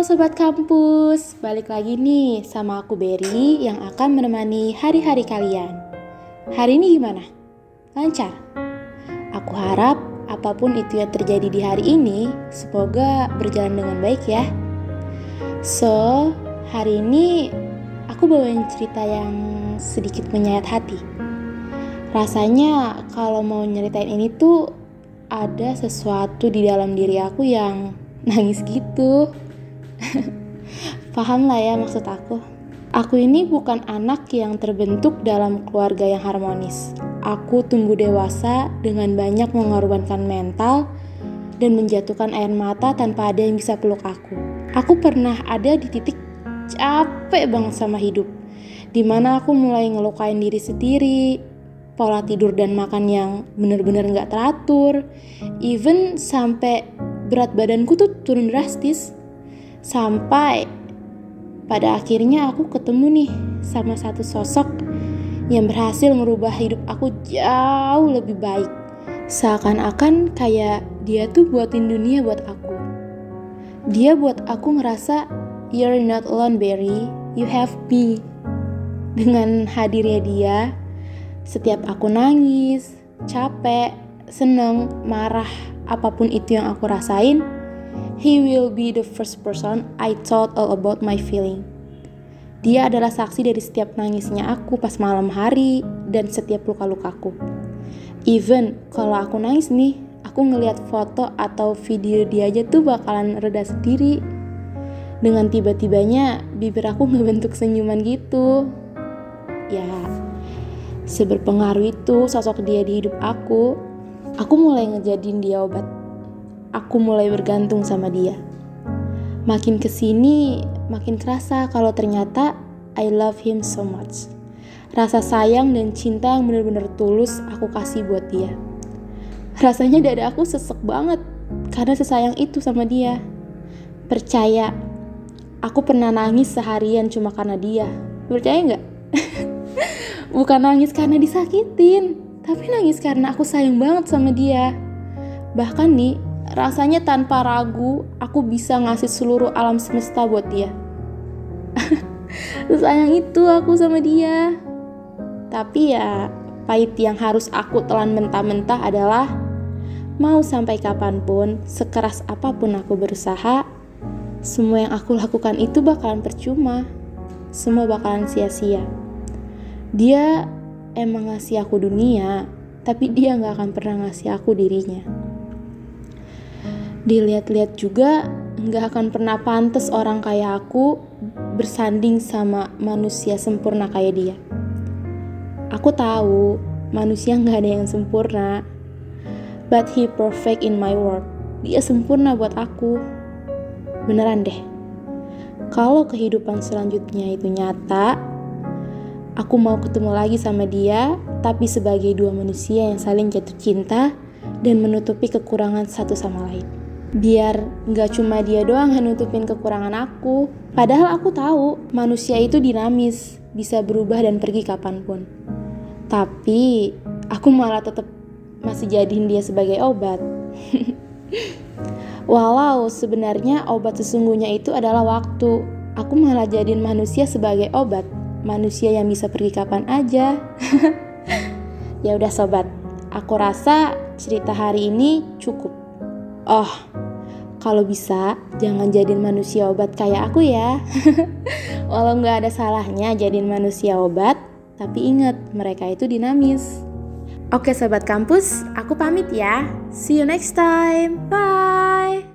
Sobat Kampus, balik lagi nih sama aku Berry yang akan menemani hari-hari kalian. Hari ini gimana? Lancar? Aku harap apa pun itu yang terjadi di hari ini, semoga berjalan dengan baik ya. So, hari ini aku bawain cerita yang sedikit menyayat hati. Rasanya kalau mau nyeritain ini tuh ada sesuatu di dalam diri aku yang nangis gitu. Paham lah ya maksud aku. Aku ini bukan anak yang terbentuk dalam keluarga yang harmonis. Aku tumbuh dewasa dengan banyak mengorbankan mental dan menjatuhkan air mata tanpa ada yang bisa peluk aku. Aku pernah ada di titik capek banget sama hidup. Di mana aku mulai ngelukain diri sendiri, pola tidur dan makan yang bener-bener gak teratur, even sampai berat badanku tuh turun drastis. Sampai pada akhirnya aku ketemu nih sama satu sosok yang berhasil merubah hidup aku jauh lebih baik. Seakan-akan kayak dia tuh buatin dunia buat aku. Dia buat aku ngerasa you're not alone Barry, you have me. Dengan hadirnya dia, setiap aku nangis, capek, seneng, marah, apa pun itu yang aku rasain, he will be the first person I thought all about my feeling. Dia adalah saksi dari setiap nangisnya aku pas malam hari dan setiap luka-lukaku. Even kalau aku nangis nih, aku ngeliat foto atau video dia aja tuh bakalan reda sendiri. Dengan tiba-tibanya bibir aku ngebentuk senyuman gitu. Ya, seberpengaruh itu sosok dia di hidup aku Aku mulai ngejadiin dia obat. Aku mulai bergantung sama dia. Makin ke sini, makin kerasa kalau ternyata I love him so much. Rasa sayang dan cinta yang benar-benar tulus aku kasih buat dia. Rasanya dada aku sesek banget karena sesayang itu sama dia. Percaya, aku pernah nangis seharian cuma karena dia. Percaya nggak? Bukan nangis karena disakitin, tapi nangis karena aku sayang banget sama dia. Bahkan nih, rasanya tanpa ragu aku bisa ngasih seluruh alam semesta buat dia. Sayang itu aku sama dia. Tapi ya, pahit yang harus aku telan mentah-mentah adalah mau sampai kapan pun, sekeras apa pun aku berusaha, semua yang aku lakukan itu bakalan percuma. Semua bakalan sia-sia. Dia emang ngasih aku dunia, tapi dia nggak akan pernah ngasih aku dirinya. Dilihat-lihat juga, nggak akan pernah pantas orang kayak aku bersanding sama manusia sempurna kayak dia. Aku tahu manusia nggak ada yang sempurna, but he perfect in my world. Dia sempurna buat aku. Beneran deh. Kalau kehidupan selanjutnya itu nyata, Aku mau ketemu lagi sama dia, tapi sebagai dua manusia yang saling jatuh cinta dan menutupi kekurangan satu sama lain. Biar nggak cuma dia doang yang nutupin kekurangan aku, padahal aku tahu manusia itu dinamis, bisa berubah dan pergi kapan pun. Tapi aku malah tetap masih jadiin dia sebagai obat. Walau sebenarnya obat sesungguhnya itu adalah waktu, aku malah jadiin manusia sebagai obat manusia yang bisa pergi kapan aja. ya udah sobat, aku rasa cerita hari ini cukup. Oh, kalau bisa jangan jadiin manusia obat kayak aku ya. Walau nggak ada salahnya jadiin manusia obat, tapi ingat mereka itu dinamis. Oke sobat kampus, aku pamit ya. See you next time. Bye.